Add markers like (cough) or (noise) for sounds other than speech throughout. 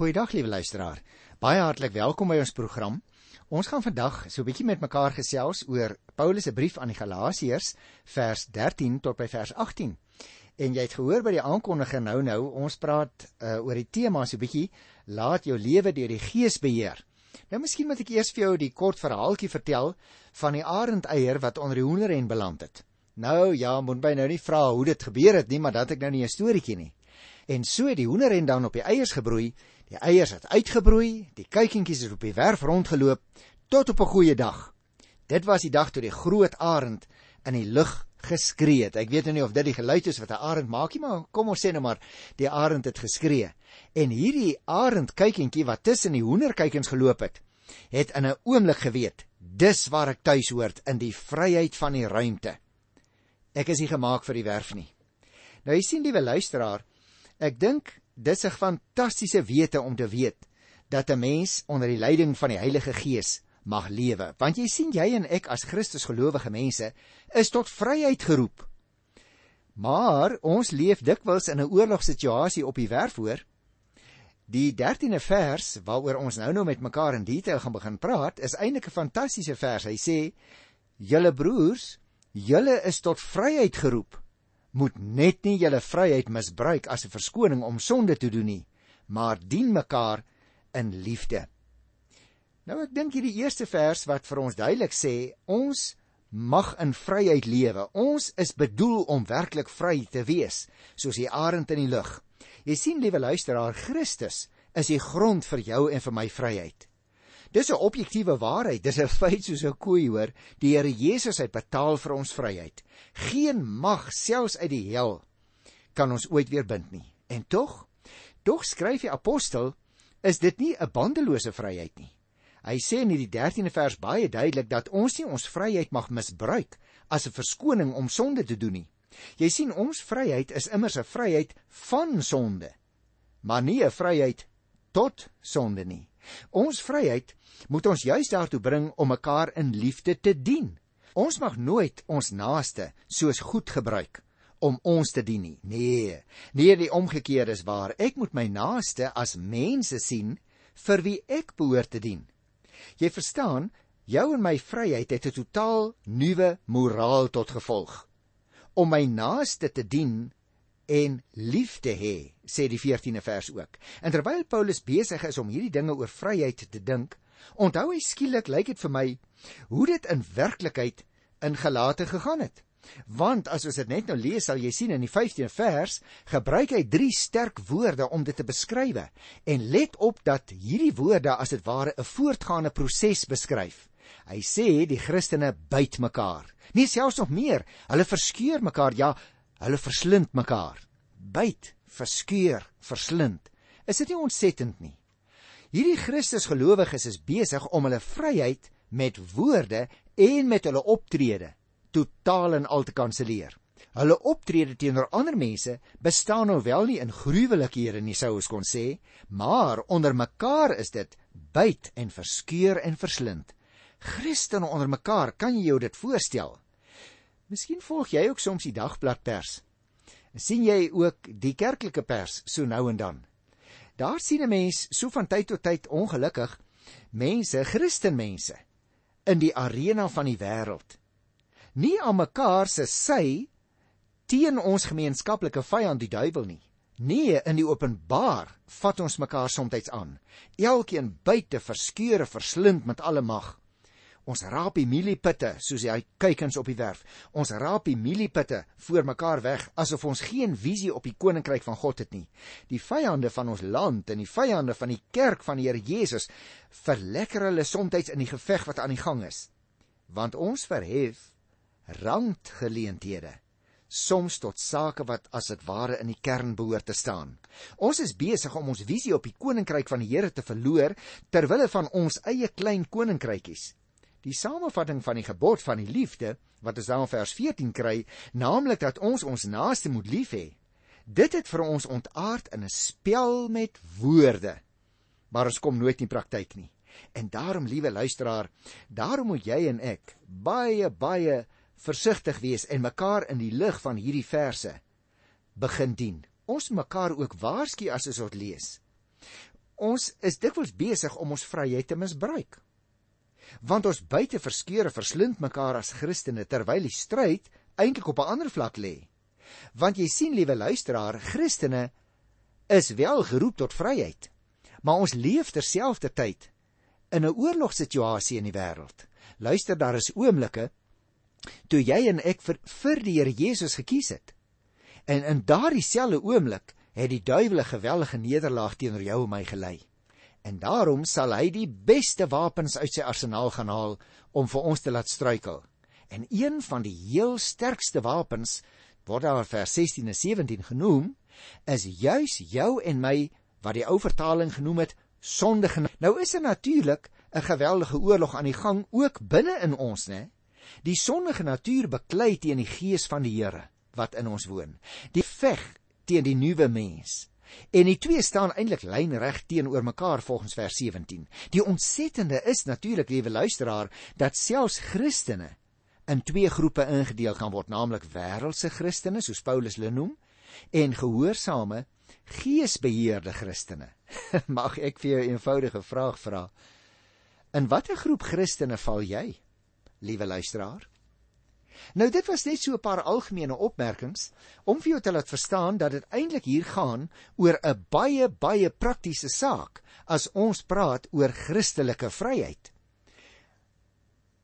Goeiedag liewe luisteraar. Baie hartlik welkom by ons program. Ons gaan vandag so 'n bietjie met mekaar gesels oor Paulus se brief aan die Galasiërs, vers 13 tot by vers 18. En jy het gehoor by die aankondiging nou nou, ons praat uh, oor die tema so 'n bietjie laat jou lewe deur die Gees beheer. Nou miskien moet ek eers vir jou die kort verhaaltjie vertel van die arendeier wat onder die hoenderhen beland het. Nou ja, moet my nou nie vra hoe dit gebeur het nie, maar dat ek nou nie 'n storieetjie nie. En so die hoenderhen dan op die eiers gebroei Die eiers het uitgebroei, die kuikentjies het op die werf rondgeloop tot op 'n goeie dag. Dit was die dag toe die groot arend in die lug geskree het. Ek weet nou nie of dit die geluid is wat 'n arend maak nie, maar kom ons sê nou maar die arend het geskree. En hierdie arend kuikentjie wat tussen die hoenderkuikens geloop het, het in 'n oomblik geweet, dis waar ek tuis hoort in die vryheid van die ruimte. Ek is nie gemaak vir die werf nie. Nou jy sien liewe luisteraar, ek dink dis 'n fantastiese wete om te weet dat 'n mens onder die leiding van die Heilige Gees mag lewe. Want jy sien jy en ek as Christus gelowige mense is tot vryheid geroep. Maar ons leef dikwels in 'n oorlogssituasie op die werf hoor. Die 13de vers waaroor ons nou nou met mekaar in detail gaan begin praat, is eintlik 'n fantastiese vers. Hy sê: "Julle broers, julle is tot vryheid geroep." Moet net nie julle vryheid misbruik as 'n verskoning om sonde te doen nie, maar dien mekaar in liefde. Nou ek dink hierdie eerste vers wat vir ons duidelik sê, ons mag in vryheid lewe. Ons is bedoel om werklik vry te wees, soos die arend in die lug. Jy sien, liewe luisteraar, Christus is die grond vir jou en vir my vryheid. Dis 'n objektiewe waarheid, dis 'n feit soos 'n koei hoor. Die Here Jesus het betaal vir ons vryheid. Geen mag selfs uit die hel kan ons ooit weer bind nie. En tog, tog skryf die apostel, is dit nie 'n bandelose vryheid nie. Hy sê in die 13de vers baie duidelik dat ons nie ons vryheid mag misbruik as 'n verskoning om sonde te doen nie. Jy sien ons vryheid is immers 'n vryheid van sonde, maar nie 'n vryheid tot sonde nie. Ons vryheid moet ons juis daartoe bring om mekaar in liefde te dien. Ons mag nooit ons naaste soos goed gebruik om ons te dien nie. Nee, nee, die omgekeerde is waar. Ek moet my naaste as mense sien vir wie ek behoort te dien. Jy verstaan, jou en my vryheid het 'n totaal nuwe moraal tot gevolg. Om my naaste te dien en lief te hê, sê die 14de vers ook. En terwyl Paulus besig is om hierdie dinge oor vryheid te dink, onthou hy skielik lyk dit vir my hoe dit in werklikheid in Galate gegaan het. Want as ons dit net nou lees, sal jy sien in die 15de vers gebruik hy drie sterk woorde om dit te beskryf. En let op dat hierdie woorde as dit ware 'n voortgaande proses beskryf. Hy sê die Christene byt mekaar. Nie selfs nog meer, hulle verskeur mekaar, ja, hulle verslind mekaar. Byt, verskeur, verslind. Is dit nie ontsettend nie? Hierdie Christusgelowiges is besig om hulle vryheid met woorde en met hulle optrede totaal en al te kanselleer. Hulle optrede teenoor ander mense bestaan nou wel nie in gruwelikhede nie sou ons kon sê, maar onder mekaar is dit byt en verskeur en verslind. Christene onder mekaar, kan jy jou dit voorstel? Miskien volg jy ook soms die dagbladpers. sien jy ook die kerklike pers so nou en dan? Daar sien 'n mens so van tyd tot tyd ongelukkig mense, Christenmense in die arena van die wêreld. Nie aan mekaar se sy teen ons gemeenskaplike vyand die duiwel nie. Nee, in die openbaar vat ons mekaar soms aan. Elkeen buite verskeure verslind met alle mag. Ons raap die mieliepitte soos hy kykens op die werf. Ons raap die mieliepitte voor mekaar weg asof ons geen visie op die koninkryk van God het nie. Die vyande van ons land en die vyande van die kerk van die Here Jesus verlekker hulle soms in die geveg wat aan die gang is. Want ons verhef randgeleenthede soms tot sake wat as dit ware in die kern behoort te staan. Ons is besig om ons visie op die koninkryk van die Here te verloor ter wille van ons eie klein koninkrykies. Die samevatting van die gebod van die liefde wat ons dan in vers 14 kry, naamlik dat ons ons naaste moet lief hê. Dit het vir ons ontaard in 'n spel met woorde. Maar ons kom nooit in praktyk nie. En daarom, liewe luisteraar, daarom moet jy en ek baie baie versigtig wees en mekaar in die lig van hierdie verse begin dien. Ons mekaar ook waarsku as ons dit lees. ons is dikwels besig om ons vryheid te misbruik. Want ons buite verskeure verslind mekaar as Christene terwyl die stryd eintlik op 'n ander vlak lê. Want jy sien, liewe luisteraar, Christene is wel geroep tot vryheid, maar ons leef terselfdertyd in 'n oorlogsituasie in die wêreld. Luister, daar is oomblikke toe jy en ek vir, vir die Here Jesus gekies het. En in daardie selfde oomblik het die duiwel 'n geweldige nederlaag teenoor jou en my gelei. En daarom sal hy die beste wapens uit sy arsenaal gaan haal om vir ons te laat struikel. En een van die heel sterkste wapens word daar vers 16 en 17 genoem, is juis jou en my wat die ou vertaling genoem het sondige. Nou is er natuurlik 'n geweldige oorlog aan die gang ook binne in ons, né? Die sondige natuur beklei teen die gees van die Here wat in ons woon. Die veg teen die nuwe mens. En die twee staan eintlik lynreg teenoor mekaar volgens vers 17. Die ontsettende is natuurlik, liewe luisteraar, dat selfs Christene in twee groepe ingedeel kan word, naamlik wêreldse Christene, soos Paulus hulle noem, en gehoorsame geesbeheerde Christene. (laughs) Mag ek vir jou 'n eenvoudige vraag vra? In watter groep Christene val jy, liewe luisteraar? Nou dit was net so 'n paar algemene opmerkings om vir jou te laat verstaan dat dit eintlik hier gaan oor 'n baie baie praktiese saak as ons praat oor Christelike vryheid.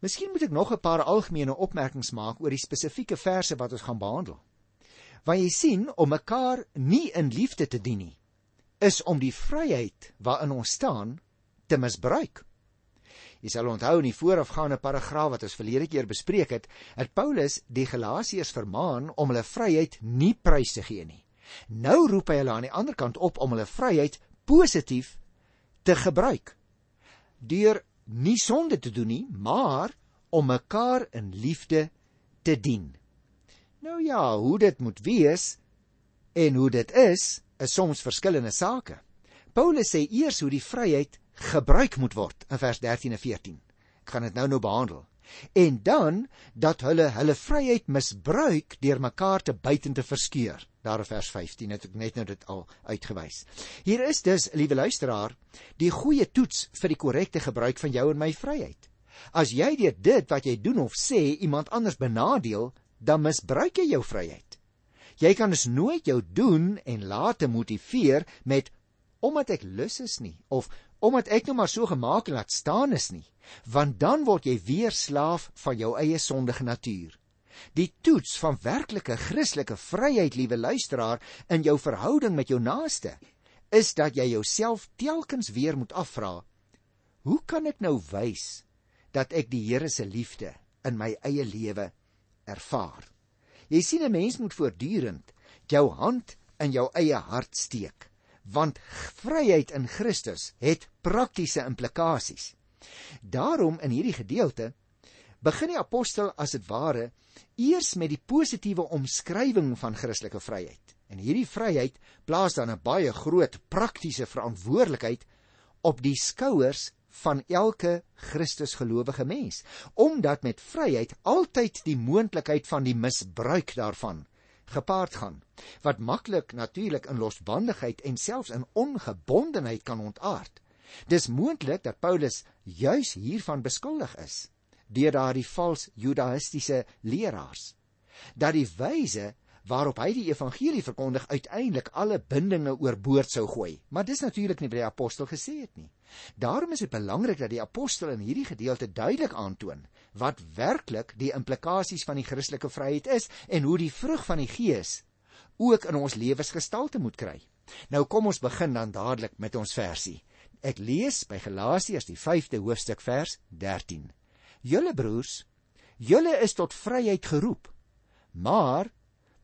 Miskien moet ek nog 'n paar algemene opmerkings maak oor die spesifieke verse wat ons gaan behandel. Want jy sien om mekaar nie in liefde te dien nie is om die vryheid waarin ons staan te misbruik. Jy sal onthou in die voorafgaande paragraaf wat ons verlede keer bespreek het, het Paulus die Galasiërs vermaan om hulle vryheid nie prys te gee nie. Nou roep hy hulle aan die ander kant op om hulle vryheid positief te gebruik. Deur nie sonde te doen nie, maar om mekaar in liefde te dien. Nou ja, hoe dit moet wees en hoe dit is, is soms verskillende sake. Paulus sê eers hoe die vryheid gebruik moet word in vers 13 en 14. Ek gaan dit nou nou behandel. En dan dat hulle hulle vryheid misbruik deur mekaar te buite te verskeur. Daar in vers 15 het ek net nou dit al uitgewys. Hier is dus, liewe luisteraar, die goeie toets vir die korrekte gebruik van jou en my vryheid. As jy deur dit wat jy doen of sê iemand anders benadeel, dan misbruik jy jou vryheid. Jy kan dus nooit jou doen en late motiveer met omdat ek lus is nie of omdat ek nou maar so gemaak laat staan is nie, want dan word jy weer slaaf van jou eie sondige natuur. Die toets van werklike Christelike vryheid, liewe luisteraar, in jou verhouding met jou naaste, is dat jy jouself telkens weer moet afvra: Hoe kan ek nou wys dat ek die Here se liefde in my eie lewe ervaar? Jy sien 'n mens moet voortdurend jou hand in jou eie hart steek want vryheid in Christus het praktiese implikasies. Daarom in hierdie gedeelte begin die apostel as dit ware eers met die positiewe omskrywing van Christelike vryheid. En hierdie vryheid plaas dan 'n baie groot praktiese verantwoordelikheid op die skouers van elke Christusgelowige mens, omdat met vryheid altyd die moontlikheid van die misbruik daarvan gepaard gaan wat maklik natuurlik in losbandigheid en selfs in ongebondenheid kan ontaard. Dis moontlik dat Paulus juis hiervan beskuldig is deur daardie vals judaïstiese leraars dat die wyse waarop hy die evangelie verkondig uiteindelik alle bindinge oorboord sou gooi. Maar dis natuurlik nie wat die apostel gesê het nie. Daarom is dit belangrik dat die apostel in hierdie gedeelte duidelik aandoon wat werklik die implikasies van die Christelike vryheid is en hoe die vrug van die Gees ook in ons lewens gestalte moet kry. Nou kom ons begin dan dadelik met ons versie. Ek lees by Galasiërs die 5de hoofstuk vers 13. Julle broers, julle is tot vryheid geroep. Maar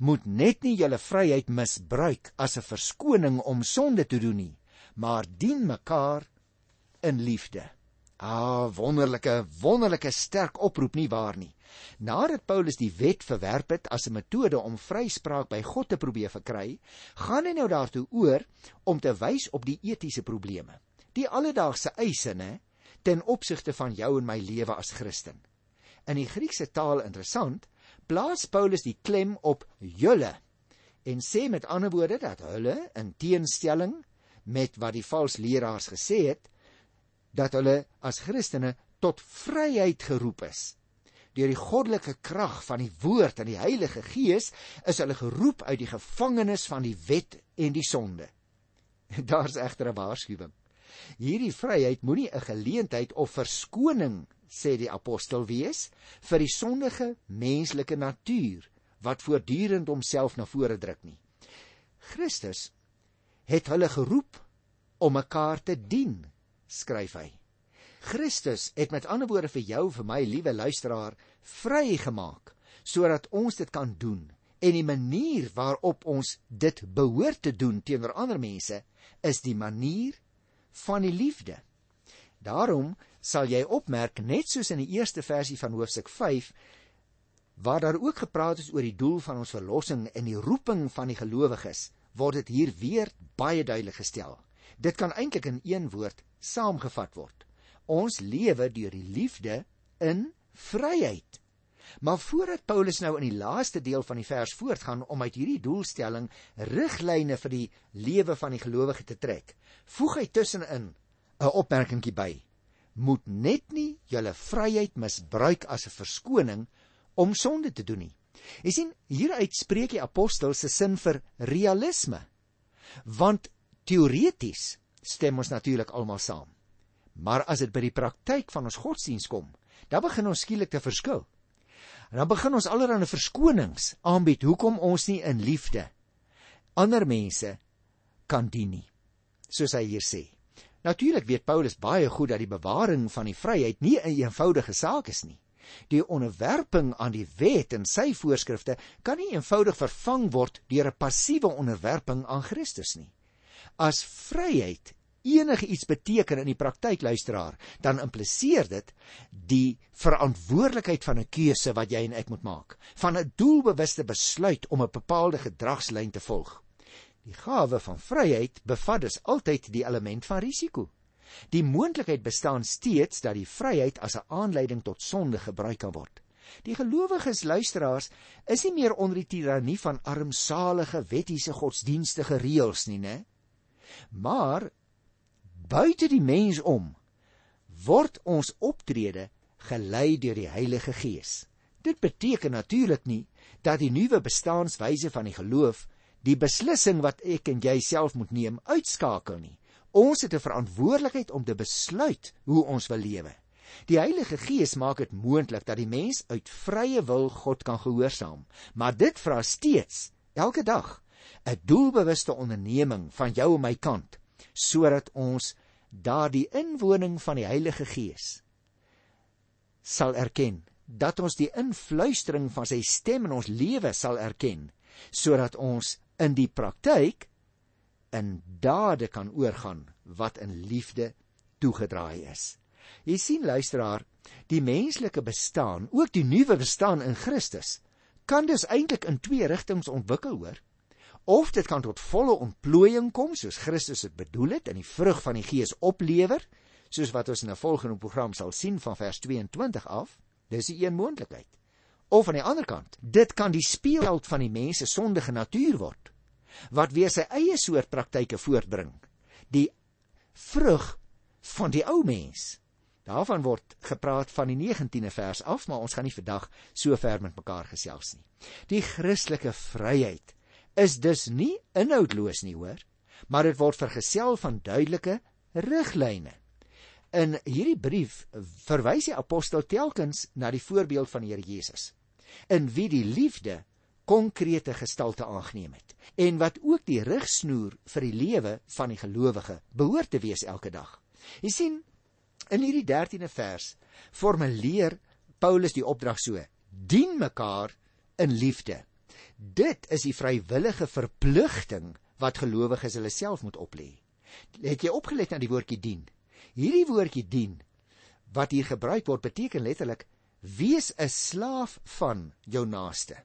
moet net nie julle vryheid misbruik as 'n verskoning om sonde te doen nie, maar dien mekaar in liefde. Ah, wonderlike, wonderlike sterk oproep nie waar nie. Nadat Paulus die wet verwerp het as 'n metode om vryspraak by God te probeer verkry, gaan hy nou daartoe oor om te wys op die etiese probleme, die alledaagse eise, né, ten opsigte van jou en my lewe as Christen. In die Griekse taal interessant, plaas Paulus die klem op julle en sê met ander woorde dat hulle in teenstelling met wat die vals leraars gesê het dat hulle as Christene tot vryheid geroep is. Deur die goddelike krag van die woord en die Heilige Gees is hulle geroep uit die gevangenis van die wet en die sonde. (laughs) Daar's egter 'n waarskuwing. Hierdie vryheid moenie 'n geleentheid of verskoning, sê die apostel wees, vir die sondige menslike natuur wat voortdurend homself na vore druk nie. Christus het hulle geroep om mekaar te dien, skryf hy. Christus het met ander woorde vir jou vir my liewe luisteraar vrygemaak sodat ons dit kan doen en die manier waarop ons dit behoort te doen teenoor ander mense is die manier van die liefde. Daarom sal jy opmerk net soos in die eerste versie van hoofstuk 5 waar daar ook gepraat is oor die doel van ons verlossing en die roeping van die gelowiges word dit hier weer baie duidelik gestel. Dit kan eintlik in een woord saamgevat word. Ons lewe deur die liefde in vryheid. Maar voordat Paulus nou in die laaste deel van die vers voortgaan om uit hierdie doelstelling riglyne vir die lewe van die gelowige te trek, voeg hy tussenin 'n opmerkingkie by. Moet net nie julle vryheid misbruik as 'n verskoning om sonde te doen nie. Jy sien, hieruit spreek die apostel se sin vir realisme. Want teoreties stem ons natuurlik almal saam. Maar as dit by die praktyk van ons godsdiens kom, dan begin ons skielik te verskil. En dan begin ons allerlei verskonings aanbied hoekom ons nie in liefde ander mense kan dien nie. Soos hy hier sê. Natuurlik weet Paulus baie goed dat die bewaring van die vryheid nie 'n eenvoudige saak is nie. Die onderwerping aan die wet en sy voorskrifte kan nie eenvoudig vervang word deur 'n passiewe onderwerping aan Christus nie. As vryheid enige iets beteken in die praktyk luisteraar, dan impliseer dit die verantwoordelikheid van 'n keuse wat jy en ek moet maak, van 'n doelbewuste besluit om 'n bepaalde gedragslyn te volg. Die gawe van vryheid bevat dus altyd die element van risiko. Die moontlikheid bestaan steeds dat die vryheid as 'n aanleiding tot sonde gebruik kan word. Die gelowiges luisteraars is nie meer onder die tirannie van armsalige wettiese godsdienstige reëls nie, né? Maar buite die mens om word ons optrede gelei deur die Heilige Gees. Dit beteken natuurlik nie dat die nuwe bestaanswyse van die geloof die beslissing wat ek en jy self moet neem uitskakel nie. Ons het 'n verantwoordelikheid om te besluit hoe ons wil lewe. Die Heilige Gees maak dit moontlik dat die mens uit vrye wil God kan gehoorsaam, maar dit vra steeds elke dag 'n doelbewuste onderneming van jou en my kant sodat ons daardie inwoning van die Heilige Gees sal erken dat ons die influistering van sy stem in ons lewe sal erken sodat ons in die praktyk in dade kan oorgaan wat in liefde toegedraai is. Jy sien luisteraar, die menslike bestaan, ook die nuwe bestaan in Christus, kan dus eintlik in twee rigtings ontwikkel hoor. Of dit kan tot volle ontplooiing kom soos Christus dit bedoel het en die vrug van die Gees oplewer, soos wat ons in 'n volgende program sal sien van vers 22 af. Dis 'n een moontlikheid. Of aan die ander kant, dit kan die speelveld van die mens se sondige natuur word wat weer sy eie soort praktyke voortbring. Die vrug van die ou mens. Daarvan word gepraat van die 19de vers af, maar ons gaan nie vandag so ver met mekaar gesels nie. Die Christelike vryheid is dus nie inhoudloos nie, hoor, maar dit word vergesel van duidelike riglyne. In hierdie brief verwys die apostel telkens na die voorbeeld van die Here Jesus, in wie die liefde konkrete gestalte aangeneem het en wat ook die rigsnoer vir die lewe van die gelowige behoort te wees elke dag. Jy sien in hierdie 13de vers formuleer Paulus die opdrag so: dien mekaar in liefde. Dit is die vrywillige verpligting wat gelowiges hulle self moet oplê. Het jy opgelet na die woordjie dien? Hierdie woordjie dien wat hier gebruik word beteken letterlik wees 'n slaaf van jou naaste.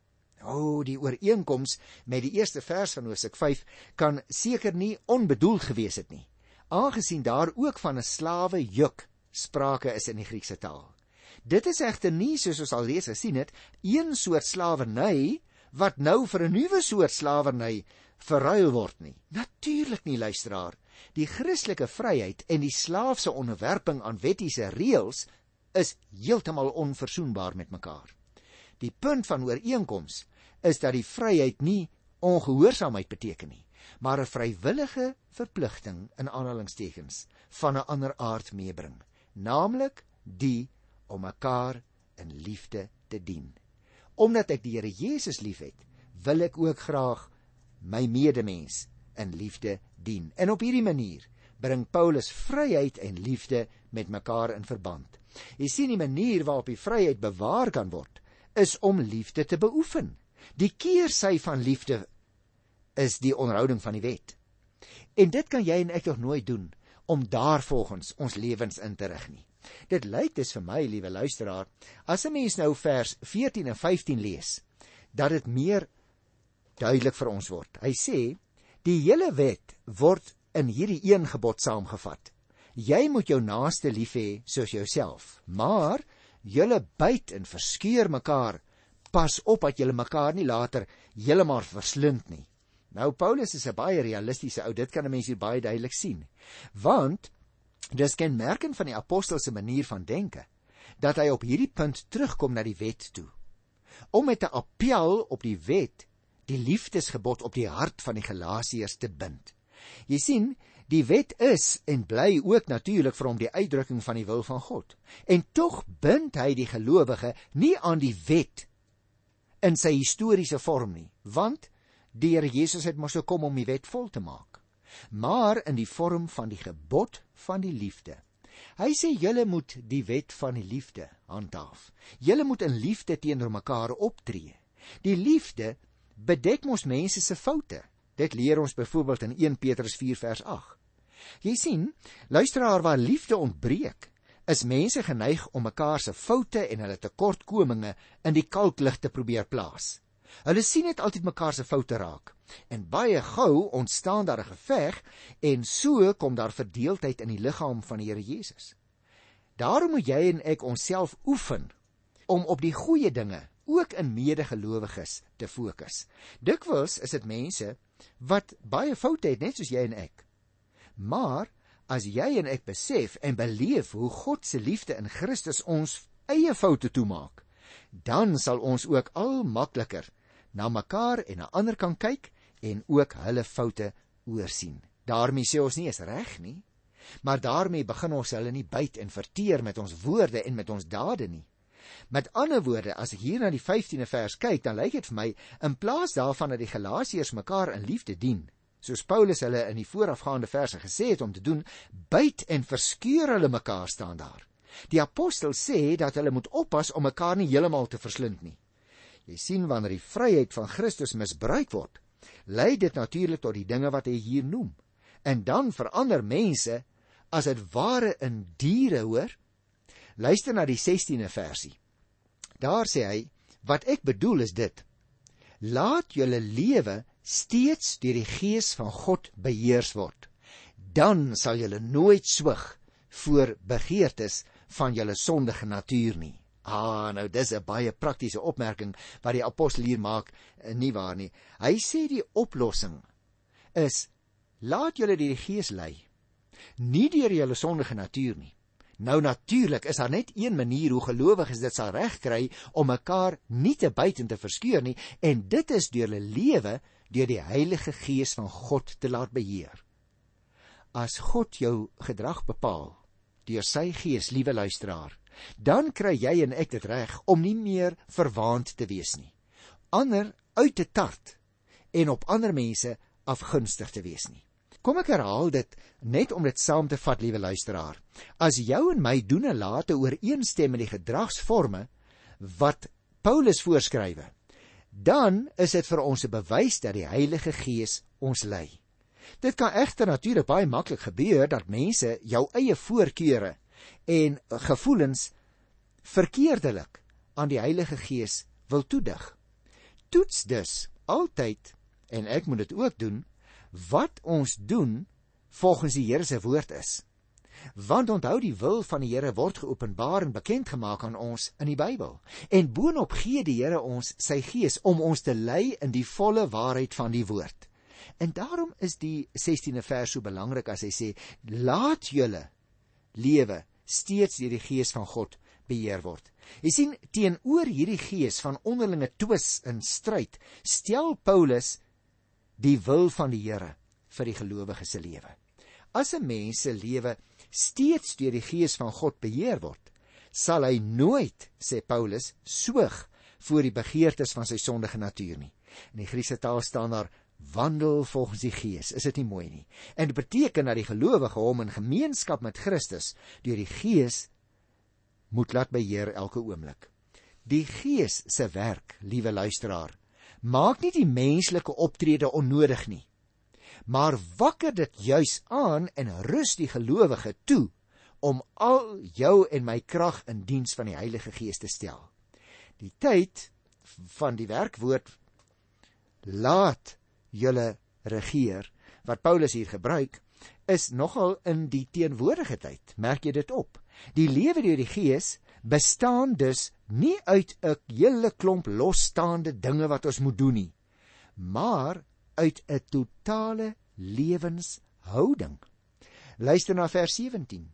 O, oh, die ooreenkoms met die eerste vers van Hosea 5 kan seker nie onbedoeld gewees het nie. Aangesien daar ook van 'n slawe juk sprake is in die Griekse taal. Dit is egter nie soos ons al lees gesien het, een soort slawerny wat nou vir 'n nuwe soort slawerny verruil word nie. Natuurlik nie, luisteraar. Die Christelike vryheid en die slaafse onderwerping aan wettiese reëls is heeltemal onverzoenbaar met mekaar. Die punt van ooreenkoms is dat die vryheid nie ongehoorsaamheid beteken nie, maar 'n vrywillige verpligting in aanhalingstekens van 'n ander aard meebring, naamlik die om mekaar in liefde te dien. Omdat ek die Here Jesus liefhet, wil ek ook graag my medemens in liefde dien. En op hierdie manier bring Paulus vryheid en liefde met mekaar in verband. Jy sien die manier waarop die vryheid bewaar kan word, is om liefde te beoefen. Die keersy van liefde is die onderhouding van die wet. En dit kan jy en ek tog nooit doen om daarvolgens ons lewens in te rig nie. Dit lyk dus vir my, liewe luisteraar, as 'n mens nou vers 14 en 15 lees, dat dit meer duidelik vir ons word. Hy sê die hele wet word in hierdie een gebod saamgevat. Jy moet jou naaste lief hê soos jouself. Maar julle byt en verskeur mekaar. Pas op dat julle mekaar nie later heeltemal verslind nie. Nou Paulus is 'n baie realistiese ou, dit kan 'n mens hier baie duidelik sien. Want dis kenmerkend van die apostel se manier van denke dat hy op hierdie punt terugkom na die wet toe. Om met 'n appel op die wet die liefdesgebod op die hart van die Galasiërs te bind. Jy sien, die wet is en bly ook natuurlik vir hom die uitdrukking van die wil van God. En tog bind hy die gelowige nie aan die wet in sy historiese vorm nie, want Die Here Jesus het mos gekom om die wet vol te maak, maar in die vorm van die gebod van die liefde. Hy sê julle moet die wet van die liefde handhaaf. Julle moet in liefde teenoor mekaar optree. Die liefde bedek mos mense se foute. Dit leer ons byvoorbeeld in 1 Petrus 4 vers 8. Jy sien, luisteraar waar liefde ontbreek, is mense geneig om mekaar se foute en hulle tekortkominge in die kalklig te probeer plaas. Hulle sien net altyd mekaar se foute raak. En baie gou ontstaan daar 'n geveg en so kom daar verdeeldheid in die liggaam van die Here Jesus. Daarom moet jy en ek onsself oefen om op die goeie dinge, ook in medegelowiges, te fokus. Dikwels is dit mense wat baie foute het net soos jy en ek. Maar as jy en ek besef en beleef hoe God se liefde in Christus ons eie foute toemaak, dan sal ons ook al makliker na mekaar en na ander kan kyk en ook hulle foute oorsien. daarmee sê ons nie is reg nie, maar daarmee begin ons hulle nie byt en verteer met ons woorde en met ons dade nie. Met ander woorde, as ek hier na die 15de vers kyk, dan lyk dit vir my in plaas daarvan dat die Galasiërs mekaar in liefde dien, soos Paulus hulle in die voorafgaande verse gesê het om te doen, byt en verskeur hulle mekaar staan daar. Die apostel sê dat hulle moet oppas om mekaar nie heeltemal te verslind nie. Jy sien wanneer die vryheid van Christus misbruik word, lei dit natuurlik tot die dinge wat hy hier noem. En dan verander mense as dit ware in diere, hoor? Luister na die 16de versie. Daar sê hy: "Wat ek bedoel is dit: Laat julle lewe steeds deur die gees van God beheers word. Dan sal julle nooit swig voor begeertes van julle sondige natuur nie." Ah, nou dis 'n baie praktiese opmerking wat die apostel hier maak, eh, nie waar nie. Hy sê die oplossing is laat julle die gees lei, nie deur julle sondige natuur nie. Nou natuurlik is daar net een manier hoe gelowiges dit sal regkry om mekaar nie te byt en te verskeur nie, en dit is deur hulle lewe deur die Heilige Gees van God te laat beheer. As God jou gedrag bepaal deur sy Gees, liewe luisteraar, dan kry jy en ek dit reg om nie meer verwaand te wees nie. Ander uit te tart en op ander mense afgunstig te wees nie. Kom ek herhaal dit net om dit saam te vat, liewe luisteraar. As jou en my doen en late ooreenstem met die gedragsforme wat Paulus voorskrywe, dan is dit vir ons 'n bewys dat die Heilige Gees ons lei. Dit kan egter natuurlik baie maklik gebeur dat mense jou eie voorkeure en gevoelens verkeerdelik aan die Heilige Gees wil toedig. Toets dus altyd en ek moet dit ook doen wat ons doen volgens die Here se woord is. Want onthou die wil van die Here word geopenbaar en bekend gemaak aan ons in die Bybel. En boonop gee die Here ons sy gees om ons te lei in die volle waarheid van die woord. En daarom is die 16de vers so belangrik as hy sê: "Laat julle lewe steeds deur die gees van God beheer word." Jy sien teenoor hierdie gees van onderlinge twis en stryd, stel Paulus die wil van die Here vir die gelowige se lewe. As 'n mens se lewe steeds deur die gees van God beheer word, sal hy nooit, sê Paulus, soog voor die begeertes van sy sondige natuur nie. In die Griekse taal staan daar wandel volgens die gees. Is dit nie mooi nie? En dit beteken dat die gelowige hom in gemeenskap met Christus deur die gees moet laat beheer elke oomblik. Die gees se werk, liewe luisteraar, maak nie die menslike optrede onnodig nie. Maar wakker dit juis aan en rus die gelowige toe om al jou en my krag in diens van die Heilige Gees te stel. Die tyd van die werkwoord laat julle regeer wat Paulus hier gebruik is nogal in die teenwoordige tyd. Merk jy dit op? Die lewe deur die Gees bestaan dus nie uit 'n hele klomp losstaande dinge wat ons moet doen nie, maar uit 'n totale lewenshouding. Luister na vers 17.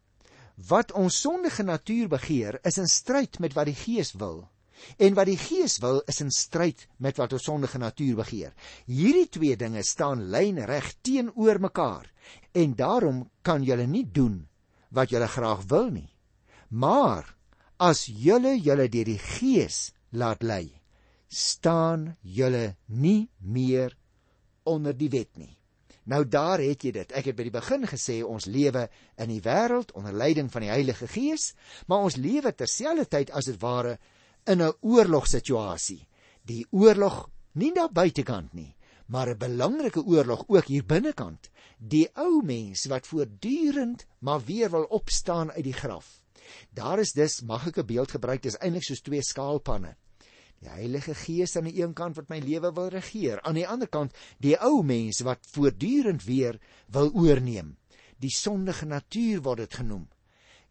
Wat ons sondige natuur begeer, is in stryd met wat die Gees wil. En wat die Gees wil, is in stryd met wat ons sondige natuur begeer. Hierdie twee dinge staan lynreg teenoor mekaar. En daarom kan julle nie doen wat julle graag wil nie. Maar as julle julle deur die Gees laat lei, staan julle nie meer onder die wet nie. Nou daar het jy dit. Ek het by die begin gesê ons lewe in die wêreld onder leiding van die Heilige Gees, maar ons lewe terselfdertyd as dit ware in 'n oorlogsituasie. Die oorlog nie daar buitekant nie, maar 'n belangrike oorlog ook hier binnekant. Die ou mens wat voortdurend maar weer wil opstaan uit die graf. Daar is dus mag ek 'n beeld gebruik, dis eintlik soos twee skaalpanne. Die Heilige Gees aan die een kant wat my lewe wil regeer, aan die ander kant die ou mens wat voortdurend weer wil oorneem. Die sondige natuur word dit genoem.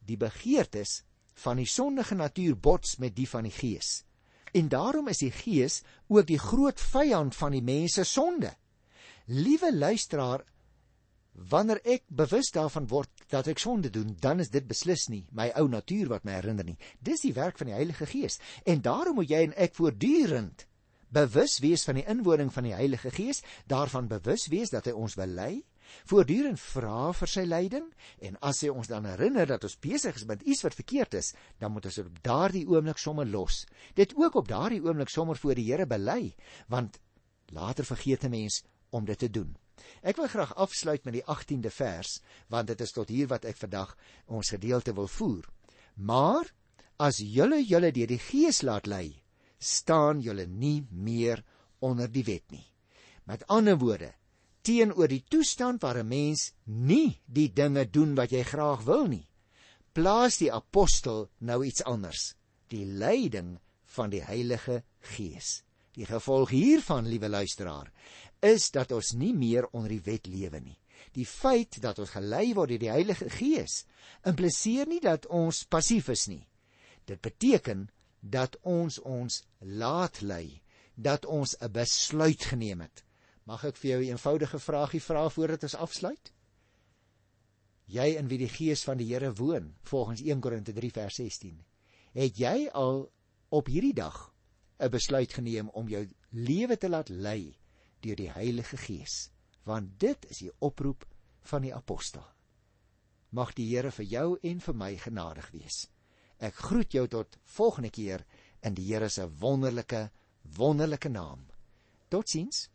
Die begeertes van die sondige natuur bots met die van die Gees. En daarom is die Gees ook die groot vyand van die mens se sonde. Liewe luisteraar, Wanneer ek bewus daarvan word dat ek sonde doen, dan is dit beslis nie my ou natuur wat my herinner nie. Dis die werk van die Heilige Gees. En daarom moet jy en ek voortdurend bewus wees van die inwoning van die Heilige Gees, daarvan bewus wees dat hy ons wil lei, voortdurend vra vir sy leiding en as hy ons dan herinner dat ons besig is met iets wat verkeerd is, dan moet ons op daardie oomblik sommer los. Dit ook op daardie oomblik sommer voor die Here bely, want later vergeet 'n mens om dit te doen. Ek wil graag afsluit met die 18de vers, want dit is tot hier wat ek vandag ons gedeelte wil voer. Maar as julle julle deur die Gees laat lei, staan julle nie meer onder die wet nie. Met ander woorde, teenoor die toestand waar 'n mens nie die dinge doen wat jy graag wil nie, plaas die apostel nou iets anders, die leiding van die Heilige Gees. Die gevolg hiervan, liewe luisteraar, is dat ons nie meer onder die wet lewe nie. Die feit dat ons gelei word deur die Heilige Gees impliseer nie dat ons passief is nie. Dit beteken dat ons ons laat lei, dat ons 'n besluit geneem het. Mag ek vir jou 'n eenvoudige vraagie vra voordat ons afsluit? Jy in wie die Gees van die Here woon, volgens 1 Korinte 3 vers 16. Het jy al op hierdie dag 'n besluit geneem om jou lewe te laat lei deur die Heilige Gees, want dit is die oproep van die apostel. Mag die Here vir jou en vir my genadig wees. Ek groet jou tot volgende keer in die Here se wonderlike wonderlike naam. Totsiens.